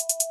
you.